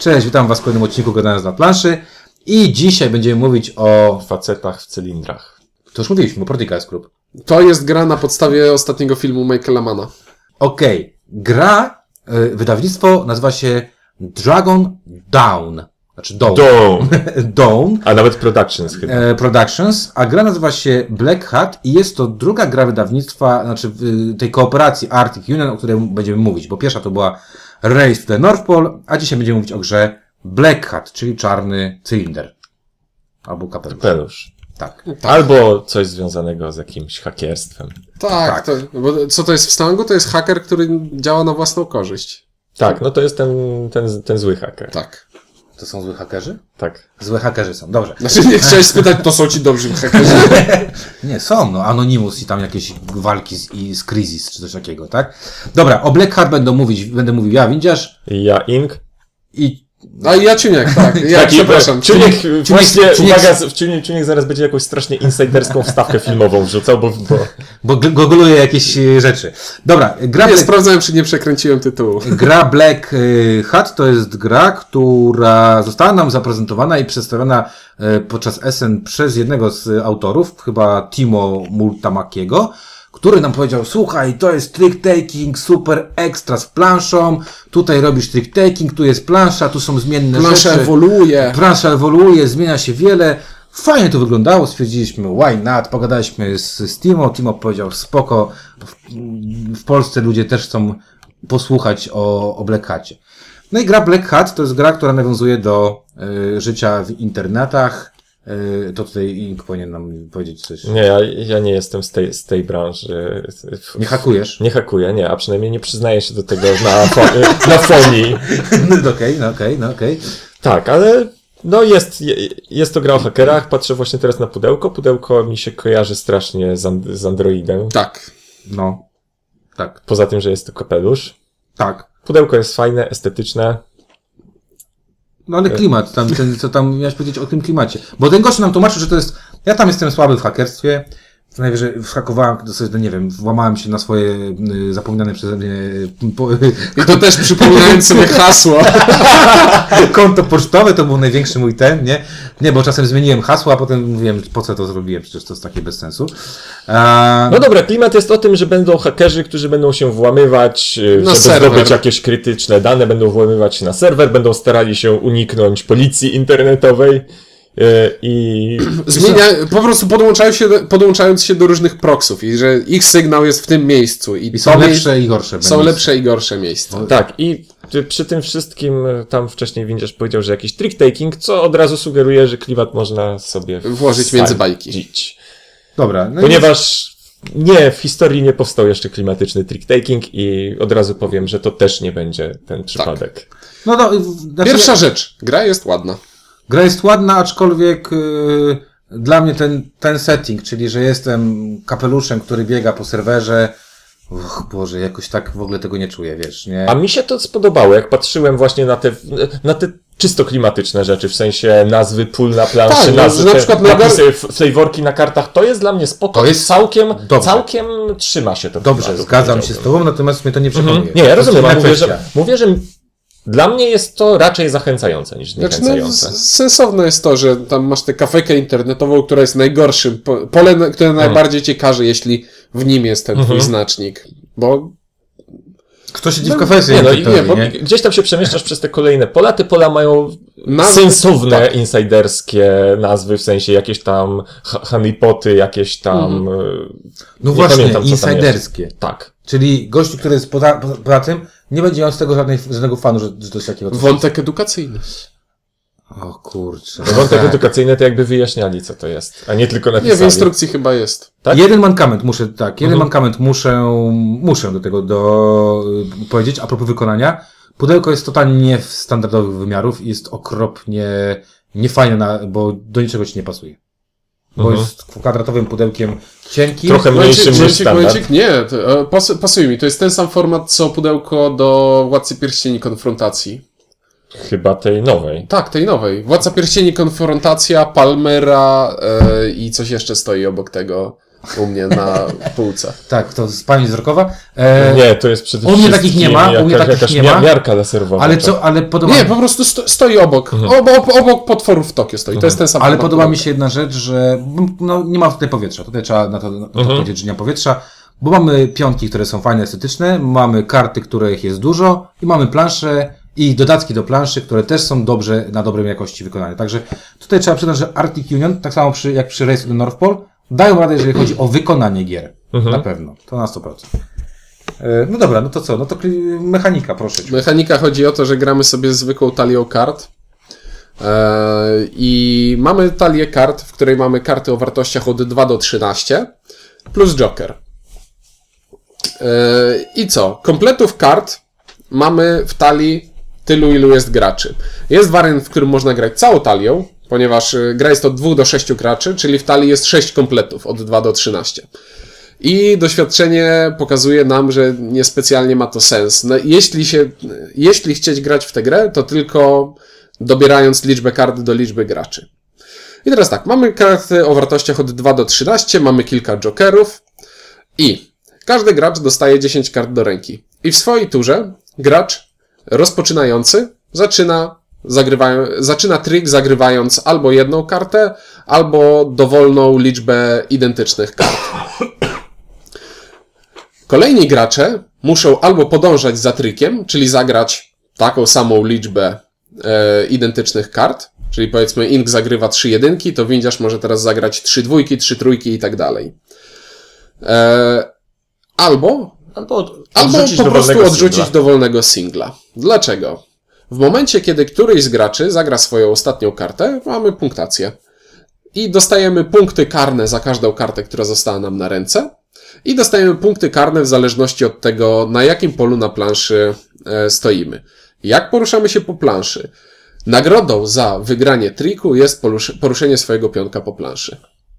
Cześć, witam Was w kolejnym odcinku Gadając na planszy. I dzisiaj będziemy mówić o... Facetach w cylindrach. To już mówiliśmy, o Protocol Group. To jest gra na podstawie ostatniego filmu Michaela Mana. Okej, gra, y, wydawnictwo nazywa się Dragon Down. Znaczy Dawn. Dom! Dawn. A nawet Productions chyba. e, Productions, a gra nazywa się Black Hat i jest to druga gra wydawnictwa, znaczy y, tej kooperacji Arctic Union, o której będziemy mówić, bo pierwsza to była Race to the North Pole, a dzisiaj będziemy mówić o grze Black Hat, czyli czarny cylinder. Albo kapelusz. Pelusz. Tak. Albo coś związanego z jakimś hakierstwem. Tak, Tak. To, bo co to jest w slangu? To jest haker, który działa na własną korzyść. Tak, no to jest ten, ten, ten zły haker. Tak. To są zły hakerzy? Tak. Złe hakerzy są, dobrze. Znaczy nie chciałeś spytać, to są ci dobrzy hakerzy. Nie, są, no, Anonymous i tam jakieś walki z, i z Crisis, czy coś takiego, tak? Dobra, o Black będę mówić, będę mówił ja, Windziarz ja Ink. i A ja Ciuniek, tak. Ja przepraszam. Ciuniek. właśnie, uwaga, Czuniek zaraz będzie jakąś strasznie insiderską wstawkę filmową wrzucał, bo, bo bo gl- googluję jakieś e, rzeczy. Dobra, gra, Nie Black, sprawdzałem, czy nie przekręciłem tytułu. gra Black e, Hat to jest gra, która została nam zaprezentowana i przedstawiona e, podczas SN przez jednego z autorów, chyba Timo Multamakiego, który nam powiedział, słuchaj, to jest trick taking, super ekstra z planszą, tutaj robisz trick taking, tu jest plansza, tu są zmienne Plansza rzeczy. ewoluuje. Plansza ewoluuje, zmienia się wiele. Fajnie to wyglądało, stwierdziliśmy why not, pogadaliśmy z, z Timo, Timo powiedział spoko, w, w Polsce ludzie też chcą posłuchać o, o Black Hacie. No i gra Black Hat to jest gra, która nawiązuje do y, życia w internetach. Y, to tutaj Ink powinien nam powiedzieć coś. nie, ja, ja nie jestem z tej, z tej branży. Nie hakujesz? Nie hakuję, nie, a przynajmniej nie przyznaję się do tego na, fo- na fonii. No okej, no okej, no okej. Tak, ale no jest, je- jest to gra o hakerach. Patrzę właśnie teraz na pudełko. Pudełko mi się kojarzy strasznie z, and- z Androidem. Tak. No. Tak, Poza tym, że jest to kapelusz. tak. Pudełko jest fajne, estetyczne. No ale klimat, tam, ten, co tam miałeś powiedzieć o tym klimacie. Bo ten gość nam tłumaczył, że to jest, ja tam jestem słaby w hakerstwie, co najwyżej whakowałem, to sobie, no nie wiem, włamałem się na swoje y, zapomniane przeze mnie y, po, I to też przypominając sobie hasło. konto pocztowe, to był największy mój ten, nie? Nie, bo czasem zmieniłem hasło, a potem mówiłem, po co to zrobiłem, przecież to jest takie bez sensu. A, No dobra, klimat jest o tym, że będą hakerzy, którzy będą się włamywać, y, Na żeby serwer. zdobyć jakieś krytyczne dane, będą włamywać się na serwer, będą starali się uniknąć policji internetowej y, i Zmienia, po prostu podłączają się, podłączając się do różnych proksów i że ich sygnał jest w tym miejscu. I, I są lepsze i gorsze. Są będą. lepsze i gorsze miejsca. tak, i przy- tym wszystkim y, tam wcześniej Windziarz powiedział, że jakiś trick taking, co od razu sugeruje, że klimat można sobie Włożyć między bajki. Dobra, no Ponieważ nie, w historii nie powstał jeszcze klimatyczny trick taking i od razu powiem, że to też nie będzie ten przypadek. no, no, znaczy, Pierwsza rzecz. Gra jest ładna. Gra jest ładna, aczkolwiek y, dla mnie ten, ten setting, czyli że jestem kapeluszem, który biega po serwerze, Och, Boże, jakoś tak w ogóle tego nie czuję, wiesz, nie? A mi się to spodobało, jak patrzyłem właśnie na te, na te czysto klimatyczne rzeczy, w sensie nazwy pól na planszy, Tak, no, nazwy, na przykład na napisy, f- flavorki na kartach, to jest dla mnie spoko. To jest całkiem, dobrze. całkiem trzyma się to. Dobrze, klimatu, zgadzam się z tobą, natomiast mnie to nie przekonuje. Mhm. Nie, ja rozumiem, mówię że, mówię, że dla mnie jest to raczej zachęcające niż Znaczy, no, sensowne jest to, że tam masz tę kafejkę internetową, która jest najgorszym, po- pole, które najbardziej cię każe, jeśli w nim jest ten twój znacznik. Bo Kto siedzi w kafesie? Nie, no i internetowej, nie, bo nie? gdzieś tam się przemieszczasz przez te kolejne pola, te pola mają Nazwy- sensowne, tak. insiderskie nazwy, w sensie jakieś tam honeypoty, jakieś tam... Mhm. e, No nie właśnie, pamiętam, co tam insiderskie. jest. Tak. Czyli gościu, który jest poza, poza, poza tym, nie będzie miał z tego żadnej, żadnego fanu, że, że to jest takiego. coś. wątek edukacyjny. O kurczę. No Wątek Tak. edukacyjny to jakby wyjaśniali, co to jest, a nie tylko Nie, w napisali. instrukcji chyba jest. tak? Jeden mankament muszę, tak, jeden Mhm. mankament muszę, muszę do tego do, y, powiedzieć, a propos wykonania. Pudełko jest totalnie w standardowych wymiarów i jest okropnie niefajne, na, bo do niczego ci nie pasuje. Bo Mhm. jest kwadratowym pudełkiem cienkim. Trochę mniejszym niż standard. momencik, nie, to, e, pas, pasuje mi. To jest ten sam format, co pudełko do Władcy Pierścieni Konfrontacji. Chyba tej nowej. Tak, tej nowej. Władca Pierścieni Konfrontacja, Palmera e, i coś jeszcze stoi obok tego. U mnie na półce. Tak, to z pani wzrokowa. E, Nie, to jest przede u mnie wszystkim takich nie ma, u mnie takich jakaś nie ma. miarka laserowa. ale co, ale podoba Nie, mi po prostu sto, stoi obok. Obok, obok potworów w Tokio stoi. To jest ten sam Ale podoba mi się jedna rzecz, że no, nie ma tutaj powietrza. Tutaj trzeba na to, na to Mhm. powiedzieć, że nie ma powietrza, bo mamy pionki, które są fajne, estetyczne, mamy karty, których jest dużo i mamy plansze i dodatki do planszy, które też są dobrze, na dobrej jakości wykonane. Także tutaj trzeba przyznać, że Arctic Union, tak samo przy, jak przy Race to the North Pole, dają radę, jeżeli chodzi o wykonanie gier. Mhm. Na pewno. To na 100%. E, No dobra, no to co? No to mechanika, proszę cię. Mechanika chodzi o to, że gramy sobie zwykłą talią kart. Eee, I mamy talię kart, w której mamy karty o wartościach od 2 do 13, plus Joker. Eee, I co? Kompletów kart mamy w talii tylu, ilu jest graczy. Jest wariant, w którym można grać całą talią, ponieważ y, gra jest od 2 do 6 graczy, czyli w talii jest 6 kompletów od 2 do 13. I doświadczenie pokazuje nam, że niespecjalnie ma to sens. No, jeśli, się, jeśli chcieć grać w tę grę, to tylko dobierając liczbę kart do liczby graczy. I teraz tak, mamy karty o wartościach od 2 do 13, mamy kilka jokerów i każdy gracz dostaje 10 kart do ręki. I w swojej turze gracz rozpoczynający zaczyna, zagrywają, zaczyna trik zagrywając albo jedną kartę, albo dowolną liczbę identycznych kart. Kolejni gracze muszą albo podążać za trikiem, czyli zagrać taką samą liczbę e, identycznych kart, czyli powiedzmy Ink zagrywa trzy jedynki, to windiarz może teraz zagrać trzy dwójki, trzy trójki i tak dalej. E, albo Albo, Albo odrzucić po prostu dowolnego odrzucić singla. dowolnego singla. Dlaczego? W momencie, kiedy któryś z graczy zagra swoją ostatnią kartę, mamy punktację. I dostajemy punkty karne za każdą kartę, która została nam na ręce. I dostajemy punkty karne w zależności od tego, na jakim polu na planszy e, stoimy. Jak poruszamy się po planszy? Nagrodą za wygranie triku jest porusz- poruszenie swojego pionka po planszy.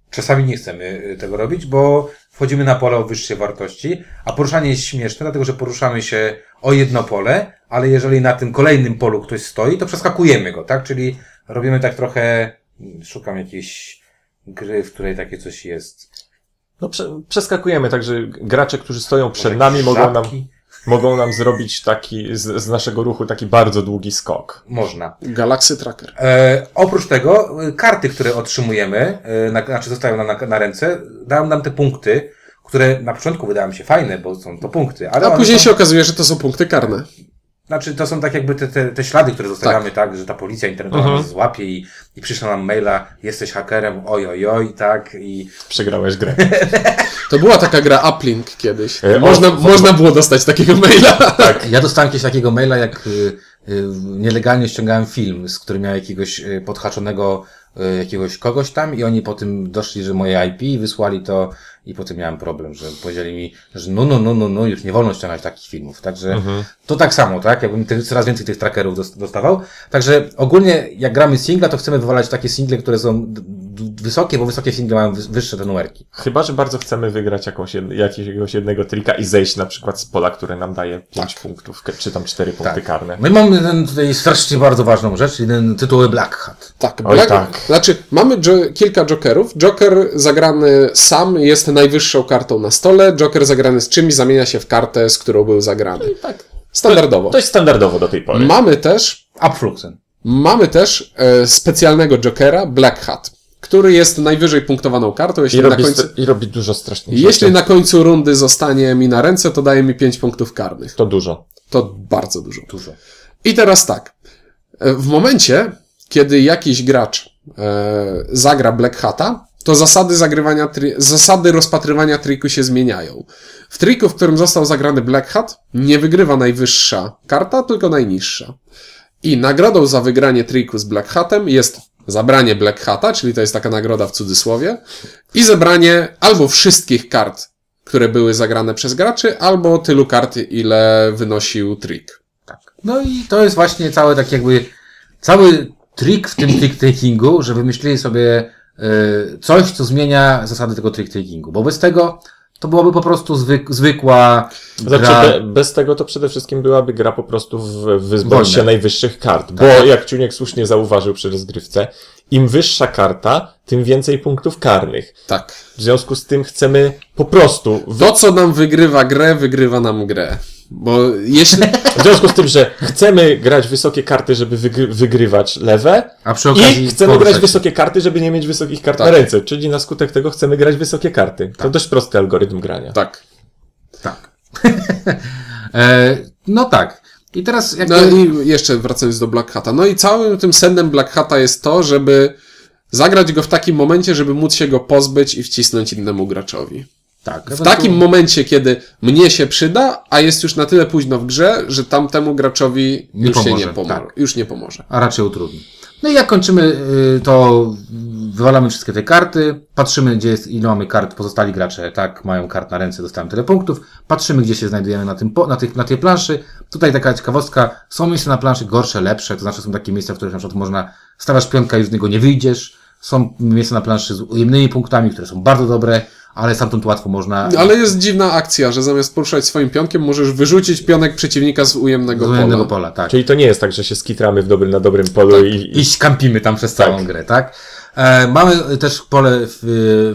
Czasami nie chcemy y, tego robić, bo wchodzimy na pole o wyższej wartości, a poruszanie jest śmieszne, dlatego że poruszamy się o jedno pole, ale jeżeli na tym kolejnym polu ktoś stoi, to przeskakujemy go, tak? Czyli robimy tak trochę, mm, szukam jakiejś gry, w której takie coś jest. No, prze, przeskakujemy, także gracze, którzy stoją przed nami, mogą nam, mogą nam zrobić taki, z, z naszego ruchu taki bardzo długi skok. Można. Galaxy Tracker. E, oprócz tego, y, karty, które otrzymujemy, y, na, znaczy zostają nam na, na ręce, dają nam te punkty, które na początku wydają mi się fajne, bo są to punkty, ale A później są... się okazuje, że to są punkty karne. Znaczy, to są tak jakby te, te, te ślady, które zostawiamy, tak. że ta policja internetowa Mhm. nas złapie i, i przyszła nam maila, jesteś hakerem, oj, oj, oj, tak, i Przegrałeś grę. To była taka gra Uplink kiedyś. E, o, Można, o, można było dostać takiego maila. tak. Ja dostałem kiedyś takiego maila, jak y, y, nielegalnie ściągałem film, z który miał jakiegoś y, podhaczonego jakiegoś kogoś tam i oni po tym doszli, że moje IP i wysłali to i potem miałem problem, że powiedzieli mi, że no, no, no, no, no, już nie wolno ściągać takich filmów. Także to tak samo, tak? Jakbym tych, coraz więcej tych trackerów dos- dostawał. Także ogólnie jak gramy singla, to chcemy wywalać takie single, które są wysokie, bo wysokie single mają wy- wyższe te numerki. Chyba, że bardzo chcemy wygrać jakąś jed, jakiegoś jednego trika i zejść na przykład z pola, które nam daje 5 punktów, k- czy tam 4 punkty Tak. karne. My mamy ten, tutaj strasznie bardzo ważną rzecz, ten tytuł Black Hat. Tak, Oj, Black, tak. Znaczy, mamy jo- kilka Jokerów. Joker zagrany sam jest najwyższą kartą na stole. Joker zagrany z czymś zamienia się w kartę, z którą był zagrany. Tak. Standardowo. To jest standardowo do tej pory. Mamy też, Upfluxen. mamy też e, specjalnego Jokera, Black Hat, który jest najwyżej punktowaną kartą. Jeśli, I na robi, końcu, st- I robi dużo strasznych jeśli rzeczy. na końcu rundy zostanie mi na ręce, to daje mi 5 punktów karnych. To dużo. To bardzo dużo. Dużo. I teraz tak. E, W momencie, kiedy jakiś gracz e, zagra Black Hata, to zasady zagrywania, tri- zasady rozpatrywania triku się zmieniają. W triku, w którym został zagrany Black Hat, nie wygrywa najwyższa karta, tylko najniższa. I nagrodą za wygranie triku z Black Hatem jest zabranie Black Hata, czyli to jest taka nagroda w cudzysłowie, i zebranie albo wszystkich kart, które były zagrane przez graczy, albo tylu kart, ile wynosił trik. No i to jest właśnie cały tak jakby, cały trik w tym trick-takingu, że wymyślili sobie y, coś, co zmienia zasady tego trick-takingu. Bo bez tego to byłoby po prostu zwyk, zwykła Znaczy, gra. be, bez tego to przede wszystkim byłaby gra po prostu w wyzbycie Wolne. najwyższych kart. Bo Tak. jak Ciuniek słusznie zauważył przy rozgrywce, im wyższa karta, tym więcej punktów karnych. Tak. W związku z tym chcemy po prostu w To, co nam wygrywa grę, wygrywa nam grę. Bo jeśli... W związku z tym, że chcemy grać wysokie karty, żeby wygry- wygrywać lewe A przy okazji i chcemy poruszać grać się. wysokie karty, żeby nie mieć wysokich kart Tak. na ręce, czyli na skutek tego chcemy grać wysokie karty. To dość prosty algorytm grania. Tak. Tak. e, no tak. I teraz jakby... No i jeszcze wracając do Black Hata. No i całym tym sednem Black Hata jest to, żeby zagrać go w takim momencie, żeby móc się go pozbyć i wcisnąć innemu graczowi. Tak. W takim momencie, kiedy mnie się przyda, a jest już na tyle późno w grze, że tamtemu graczowi Nie już się pomoże, nie pomoże. tak. Już nie pomoże. a raczej utrudni. No i jak kończymy, y, to wywalamy wszystkie te karty, patrzymy, gdzie jest, ile mamy kart, pozostali gracze, tak, mają kart na ręce, dostałem tyle punktów, patrzymy, gdzie się znajdujemy na, tym, na, tych, na tej planszy. Tutaj taka ciekawostka, są miejsca na planszy gorsze, lepsze, to znaczy są takie miejsca, w których na przykład można, stawiasz pionka i z niego nie wyjdziesz, są miejsca na planszy z ujemnymi punktami, które są bardzo dobre, ale stamtąd łatwo można... Ale jest dziwna akcja, że zamiast poruszać swoim pionkiem, możesz wyrzucić pionek przeciwnika z ujemnego z pola. ujemnego pola, tak. Czyli to nie jest tak, że się skitramy w dobrym, na dobrym polu i, i i kampimy tam przez całą Tak. grę, tak? E, mamy też pole f,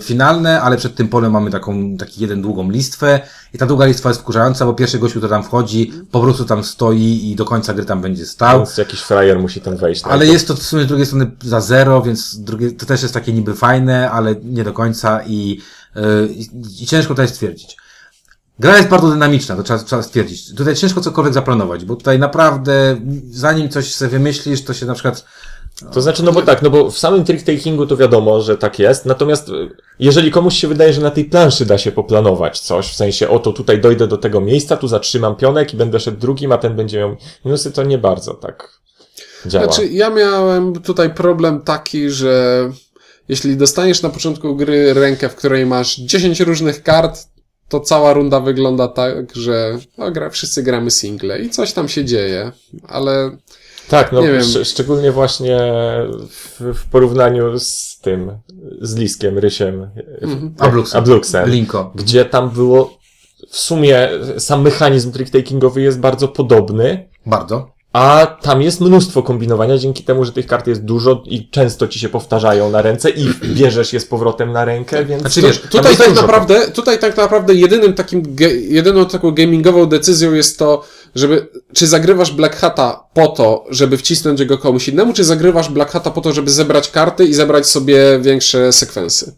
finalne, ale przed tym polem mamy taką, taki jeden długą listwę i ta długa listwa jest wkurzająca, bo pierwszy gościu, który tam wchodzi, po prostu tam stoi i do końca gry tam będzie stał. więc jakiś frajer musi tam wejść. Ale najpierw. jest to w sumie z drugiej strony za zero, więc drugie, to też jest takie niby fajne, ale nie do końca i, yy, i, i ciężko tutaj stwierdzić. Gra jest bardzo dynamiczna, to trzeba, trzeba stwierdzić. Tutaj ciężko cokolwiek zaplanować, bo tutaj naprawdę, zanim coś sobie wymyślisz, to się na przykład To znaczy, no bo tak, no bo w samym trick-takingu to wiadomo, że tak jest, natomiast y, jeżeli komuś się wydaje, że na tej planszy da się poplanować coś, w sensie, oto tutaj dojdę do tego miejsca, tu zatrzymam pionek i będę szedł drugim, a ten będzie miał minusy, to nie bardzo tak działa. Znaczy, ja miałem tutaj problem taki, że jeśli dostaniesz na początku gry rękę, w której masz 10 różnych kart, to cała runda wygląda tak, że no, gra, wszyscy gramy single i coś tam się dzieje, ale tak, no szcz- szczególnie właśnie w, w porównaniu z tym, z Liskiem, Rysiem, Mhm. Abluxem. Abluxem, Linko. gdzie tam było w sumie sam mechanizm trick-takingowy jest bardzo podobny, Bardzo. A tam jest mnóstwo kombinowania dzięki temu, że tych kart jest dużo i często ci się powtarzają na ręce i bierzesz je z powrotem na rękę, więc... Znaczy wiesz, Tutaj tak, naprawdę, tutaj tak naprawdę jedynym takim, jedyną taką gamingową decyzją jest to, żeby, czy zagrywasz Black Hata po to, żeby wcisnąć go komuś innemu, czy zagrywasz Black Hata po to, żeby zebrać karty i zebrać sobie większe sekwensy.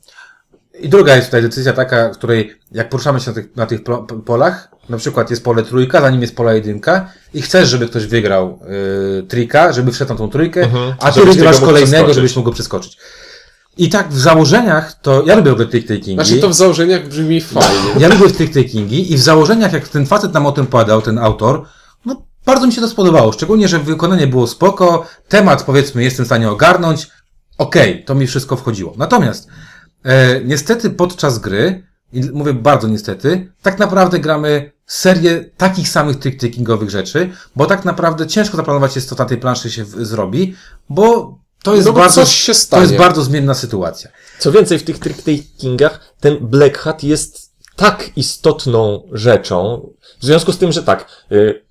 I druga jest tutaj decyzja taka, w której jak poruszamy się na tych, na tych polach, na przykład jest pole trójka, za nim jest pola jedynka i chcesz, żeby ktoś wygrał y, trika, żeby wszedł na tą trójkę, Mhm. a ty wygrywasz kolejnego, żebyś mógł go przeskoczyć. I tak w założeniach, to ja lubię w ogóle trick-takingi. Znaczy to w założeniach brzmi fajnie. Ja lubię trick-takingi i w założeniach, jak ten facet nam o tym podał, ten autor, no bardzo mi się to spodobało. Szczególnie, że wykonanie było spoko, temat powiedzmy jestem w stanie ogarnąć, okej, to mi wszystko wchodziło. Natomiast e, niestety podczas gry, i mówię bardzo niestety, tak naprawdę gramy serię takich samych trick-takingowych rzeczy, bo tak naprawdę ciężko zaplanować jest, co na tej planszy się w, zrobi, bo to jest No bo bardzo, to jest bardzo zmienna sytuacja. Co więcej, w tych trick-takingach ten Black Hat jest tak istotną rzeczą, w związku z tym, że tak, y,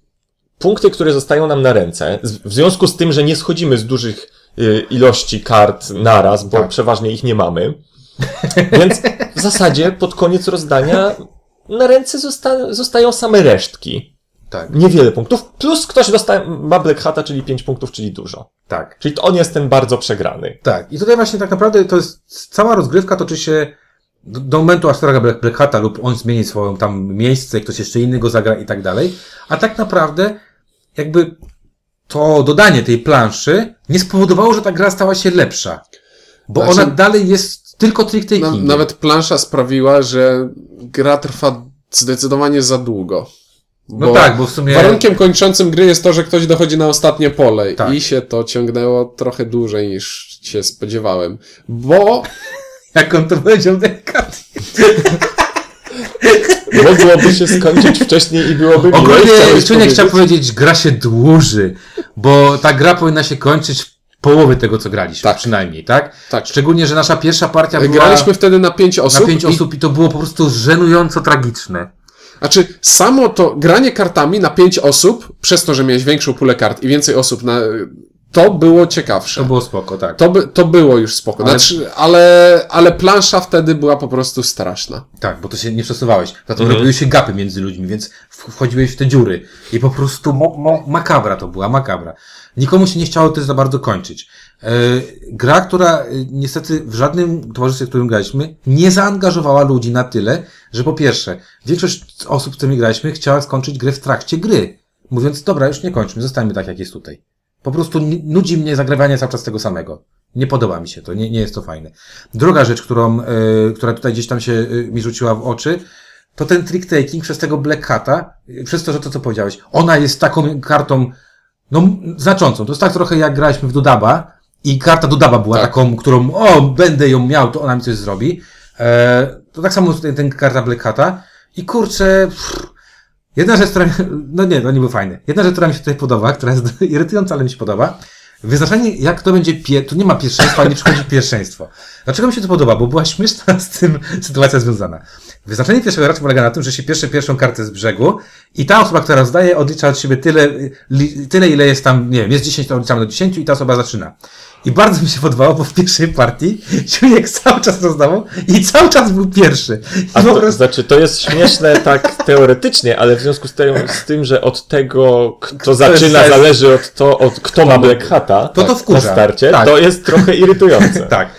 punkty, które zostają nam na ręce, z- w związku z tym, że nie schodzimy z dużych y, ilości kart naraz, bo Tak. przeważnie ich nie mamy, więc w zasadzie pod koniec rozdania na ręce zosta- zostają same resztki. Tak, Niewiele punktów, plus ktoś dostaje, ma Black Hata, czyli 5 punktów, czyli dużo. tak. Czyli to on jest ten bardzo przegrany. Tak. I tutaj właśnie tak naprawdę to jest cała rozgrywka toczy się do, do momentu, aż zagra Black, Black Hata lub on zmieni swoją tam miejsce, ktoś jeszcze inny go zagra i tak dalej. A tak naprawdę jakby to dodanie tej planszy nie spowodowało, że ta gra stała się lepsza. Bo Znaczy- ona dalej jest tylko trick Na, nawet plansza sprawiła, że gra trwa zdecydowanie za długo. No tak, bo w sumie... Warunkiem kończącym gry jest to, że ktoś dochodzi na ostatnie pole Tak. i się to ciągnęło trochę dłużej niż się spodziewałem. Bo Jak on to powiedział delikatnie. Mogłoby się skończyć wcześniej i byłoby miło. Ogólnie chciałeś Czuniek chciał powiedzieć? powiedzieć, gra się dłuży, bo ta gra powinna się kończyć w połowy tego, co graliśmy, Tak. przynajmniej, tak? tak, Szczególnie, że nasza pierwsza partia była graliśmy wtedy na pięć osób. na pięć i- osób i to było po prostu żenująco tragiczne. Znaczy, samo to granie kartami na pięć osób, przez to, że miałeś większą pulę kart i więcej osób na. To było ciekawsze. To było spoko, tak. To, by, to było już spoko. Ale- Znaczy, ale, ale plansza wtedy była po prostu straszna. Tak, bo to się nie przesuwałeś. Zatem Mhm. robiły się gapy między ludźmi, więc wchodziłeś w te dziury. I po prostu mo, mo, makabra to była, makabra. Nikomu się nie chciało też za bardzo kończyć. E, gra, która e, niestety w żadnym towarzystwie, w którym graliśmy, nie zaangażowała ludzi na tyle, że po pierwsze, większość osób, z którymi graliśmy, chciała skończyć grę w trakcie gry. Mówiąc, dobra, już nie kończmy, zostańmy tak, jak jest tutaj. Po prostu nudzi mnie zagrywanie cały czas tego samego. Nie podoba mi się to, nie, nie jest to fajne. Druga rzecz, którą, y, która tutaj gdzieś tam się y, mi rzuciła w oczy, to ten trick taking przez tego Black Hata, y, przez to, że to co powiedziałeś, ona jest taką kartą, no, znaczącą. To jest tak trochę jak graliśmy w Dudaba i karta Dudaba była Tak. taką, którą, o, będę ją miał, to ona mi coś zrobi. E, to tak samo tutaj ten karta Black Hata i kurczę, pff, Jedna rzecz, która no nie, to nie był fajny. Jedna rzecz, która mi się tutaj podoba, która jest irytująca, ale mi się podoba. Wyznaczenie, jak to będzie pier... Tu nie ma pierwszeństwa, nie przychodzi pierwszeństwo. Dlaczego mi się to podoba? Bo była śmieszna z tym sytuacja związana. Wyznaczenie pierwszego gracza polega na tym, że się pierwsze pierwszą kartę z brzegu i ta osoba, która rozdaje, odlicza od siebie tyle, li, tyle ile jest tam, nie wiem, jest 10, to odliczamy do 10 i ta osoba zaczyna. I bardzo mi się podobało, bo w pierwszej partii Siuniek cały czas rozdawał i cały czas był pierwszy. I A to, prostu- znaczy, to jest śmieszne tak teoretycznie, ale w związku z, te, z tym, że od tego, kto zaczyna, jest- zależy od to, od kto ma Black Hata To to na wkurza. starcie, Tak. to jest trochę irytujące. Tak.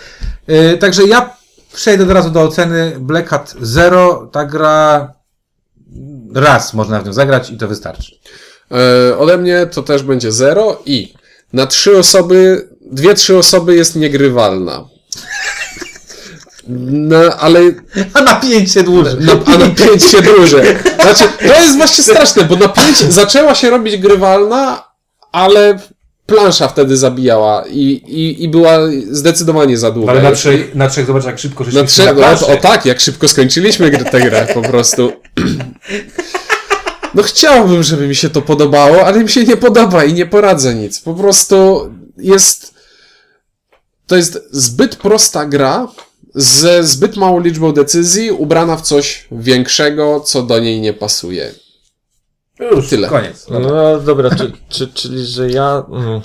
Yy, także ja przejdę od razu do oceny Black Hat Zero. Ta gra raz można w nią zagrać i to wystarczy. E, ode mnie to też będzie zero i na trzy osoby, dwie, trzy osoby jest niegrywalna. No, ale A napięcie dłużej. na, a na pięć się dłużej. Znaczy, to jest właśnie straszne, bo na pięć zaczęła się robić grywalna, ale plansza wtedy zabijała i, i, i była zdecydowanie za długa. Ale na trzech, na trzech zobacz jak szybko Na trzech, na o, o tak, jak szybko skończyliśmy grę, tę grę po prostu. No chciałbym, żeby mi się to podobało, ale mi się nie podoba i nie poradzę nic. Po prostu jest. To jest zbyt prosta gra ze zbyt małą liczbą decyzji, ubrana w coś większego, co do niej nie pasuje. Już, tyle. Koniec. No dobra, czy, czy, czyli że ja. Mm,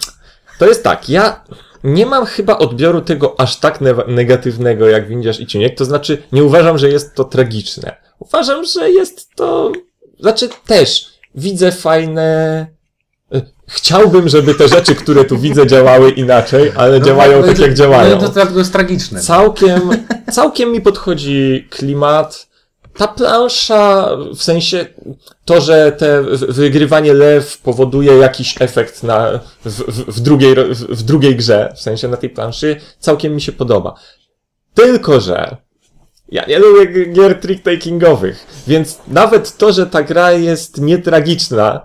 to jest tak, ja nie mam chyba odbioru tego aż tak ne- negatywnego jak Windziarz i Ciuniek, to znaczy nie uważam, że jest to tragiczne. Uważam, że jest to. Znaczy też widzę fajne. Chciałbym, żeby te rzeczy, które tu widzę, działały inaczej, ale działają no, tak, no, jak działają. No, to, to jest tragiczne. Całkiem, całkiem mi podchodzi klimat. Ta plansza, w sensie to, że te wygrywanie lew powoduje jakiś efekt na, w, w, w, drugiej, w, w drugiej grze, w sensie na tej planszy, całkiem mi się podoba. Tylko, że ja nie lubię gier trick-takingowych, więc nawet to, że ta gra jest nietragiczna,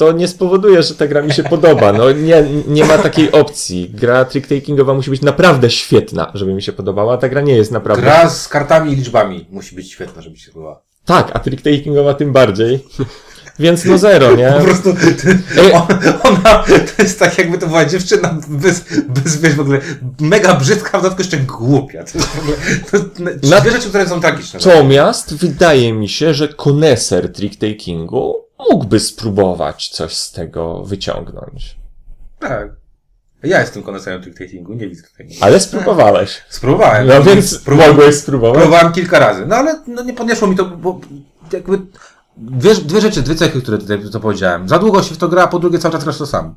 to nie spowoduje, że ta gra mi się podoba. No nie, nie ma takiej opcji. Gra trick-takingowa musi być naprawdę świetna, żeby mi się podobała, a ta gra nie jest naprawdę. Gra z kartami i liczbami musi być świetna, żeby się podobała. Tak, a trick-takingowa tym bardziej. Więc no zero, nie? Po prostu on- ona, to jest tak jakby to była dziewczyna bez, bez wiesz, w ogóle mega brzydka, w dodatku jeszcze głupia. To jest w ogóle, to, dwie rzeczy, które są tragiczne. Natomiast wydaje mi się, że koneser trick-takingu mógłby spróbować coś z tego wyciągnąć. Tak. Ja jestem koneserem trick-takingu, nie widzę tutaj. Ale spróbowałeś. Spróbowałem. No więc Próbowałem- mogłeś spróbować. Próbowałem kilka razy, no ale no, nie podniosło mi to, bo jakby dwie, dwie rzeczy, dwie cechy, które tutaj to powiedziałem. Za długo się w to gra, a po drugie cały czas grasz to sam.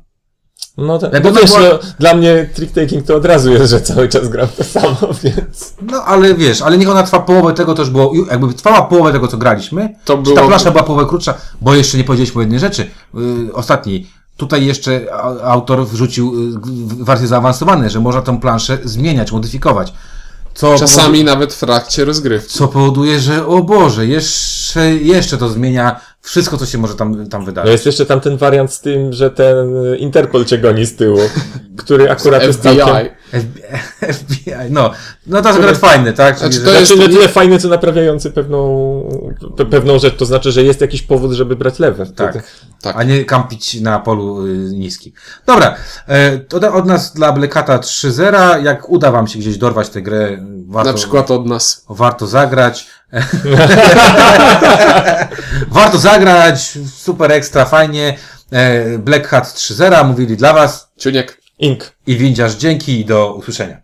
No, tak. No to wiesz, była- no, dla mnie trick-taking to od razu jest, że cały czas gram to samo, więc... No ale wiesz, ale niech ona trwa połowę tego, to już było, jakby trwała połowę tego, co graliśmy, To czy było- ta plansza była połowę krótsza, bo jeszcze nie powiedzieliśmy jednej rzeczy, yy, ostatniej. Tutaj jeszcze autor wrzucił w- wersje zaawansowane, że można tą planszę zmieniać, modyfikować. Co Czasami nawet w trakcie rozgrywki. co powoduje, że o Boże, jeszcze, jeszcze to zmienia wszystko, co się może tam, tam No wydarzyć. jest jeszcze tamten wariant z tym, że ten y, Interpol cię goni z tyłu, który akurat jest FBI. całkiem... FBI, FBI, no. No to jest akurat fajne, tak? Czyli, Znaczy, to jest- Znaczy, nie tyle fajny, co naprawiający pewną, pe, pewną rzecz, to znaczy, że jest jakiś powód, żeby brać lewe. Tak. Tak. A nie kampić na polu y, niskim. Dobra, e, to od nas dla Blackata 3.0. Jak uda wam się gdzieś dorwać tę grę, warto, Na przykład od nas. warto zagrać. warto zagrać, super ekstra, fajnie. E, Black Hat 3.0 mówili dla was Ciuniek. Ink. I windziarz dzięki i do usłyszenia.